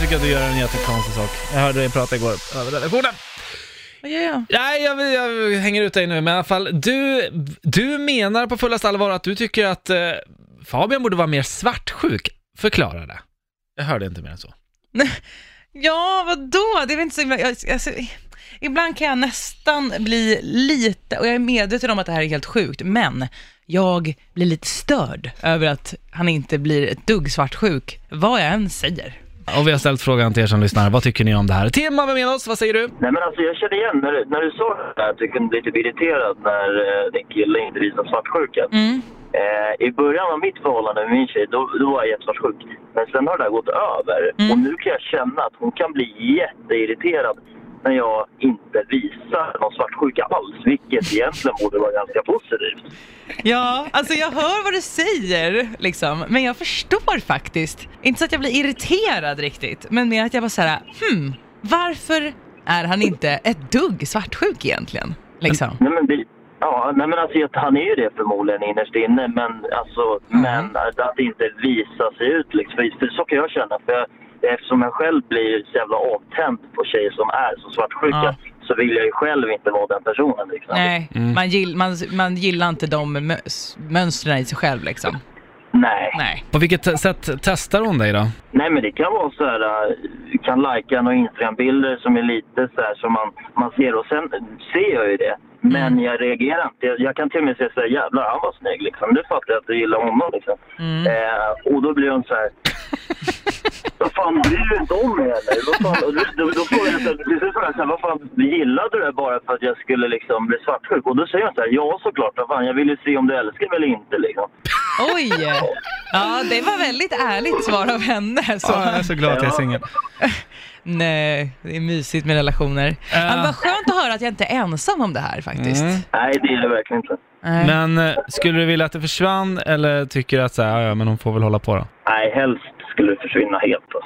jag tycker att du gör en jättekonstig sak. Jag hörde dig prata igår över telefonen. Vad gör jag? Nej, jag, jag hänger ut dig nu, men i alla fall, du, du menar på fullaste allvar att du tycker att eh, Fabian borde vara mer svartsjuk. Förklara det. Jag hörde inte mer än så. Ja, vadå? Det är väl inte så himla... jag- Alltså, ibland kan jag nästan bli lite, och jag är medveten om att det här är helt sjukt, men jag blir lite störd över att han inte blir ett dugg svartsjuk, vad jag än säger. Och vi har ställt frågan till er som lyssnar, vad tycker ni om det här? Tim har vi med oss, vad säger du? Nej men alltså jag känner igen när du, när du sa det här att du kunde bli lite irriterad när eh, din kille inte visar svartsjuka. Mm. Eh, I början av mitt förhållande med min tjej, då, då var jag jättesvartsjuk. Men sen har det här gått över. Mm. Och nu kan jag känna att hon kan bli jätteirriterad när jag inte visar någon svartsjuka alls. Vilket egentligen borde vara ganska positivt. Ja, alltså jag hör vad du säger, liksom, men jag förstår faktiskt. Inte så att jag blir irriterad riktigt, men mer att jag bara såhär, hmm, varför är han inte ett dugg svartsjuk egentligen? Liksom. Nej men, det, ja, nej, men alltså, han är ju det förmodligen innerst inne. Men, alltså, Mm. men att inte visar sig ut. Liksom. För, för så kan jag känna. För jag, eftersom jag själv blir så jävla avtänd på tjejer som är så svartsjuka. Ja. Så vill jag ju själv inte vara den personen. Liksom. Nej, man, gill, man, man gillar inte de mö- mönstren i sig själv liksom. Nej. Nej. På vilket sätt testar hon dig då? Nej, men det kan vara så här, äh, du kan lajka några Instagram-bilder som är lite så här som man, man ser och sen ser jag ju det. Men Mm. jag reagerar inte. Jag, jag kan till och med säga så här, jävlar han var snygg liksom. Nu fattar jag att du gillar honom liksom. Mm. Eh, och då blir hon så här. Vad fan bryr du inte om eller? Vad fan, och då, då, då frågar jag så här, vad fan gillade du det bara för att jag skulle liksom bli svartsjuk? Och då säger jag så här, ja såklart, vad fan jag vill ju se om du älskar mig eller inte liksom. Oj! Ja, det var väldigt ärligt svar av henne. Så. Ja, jag är så glad att jag är singel. Nej, det är mysigt med relationer. Ja. Men vad skönt att höra att jag inte är ensam om det här faktiskt. Mm. Nej, det är det verkligen inte. Nej. Men eh, skulle du vilja att det försvann eller tycker du att så här, ja, ja, men hon får väl hålla på då? Nej, helst skulle försvinna helt alltså.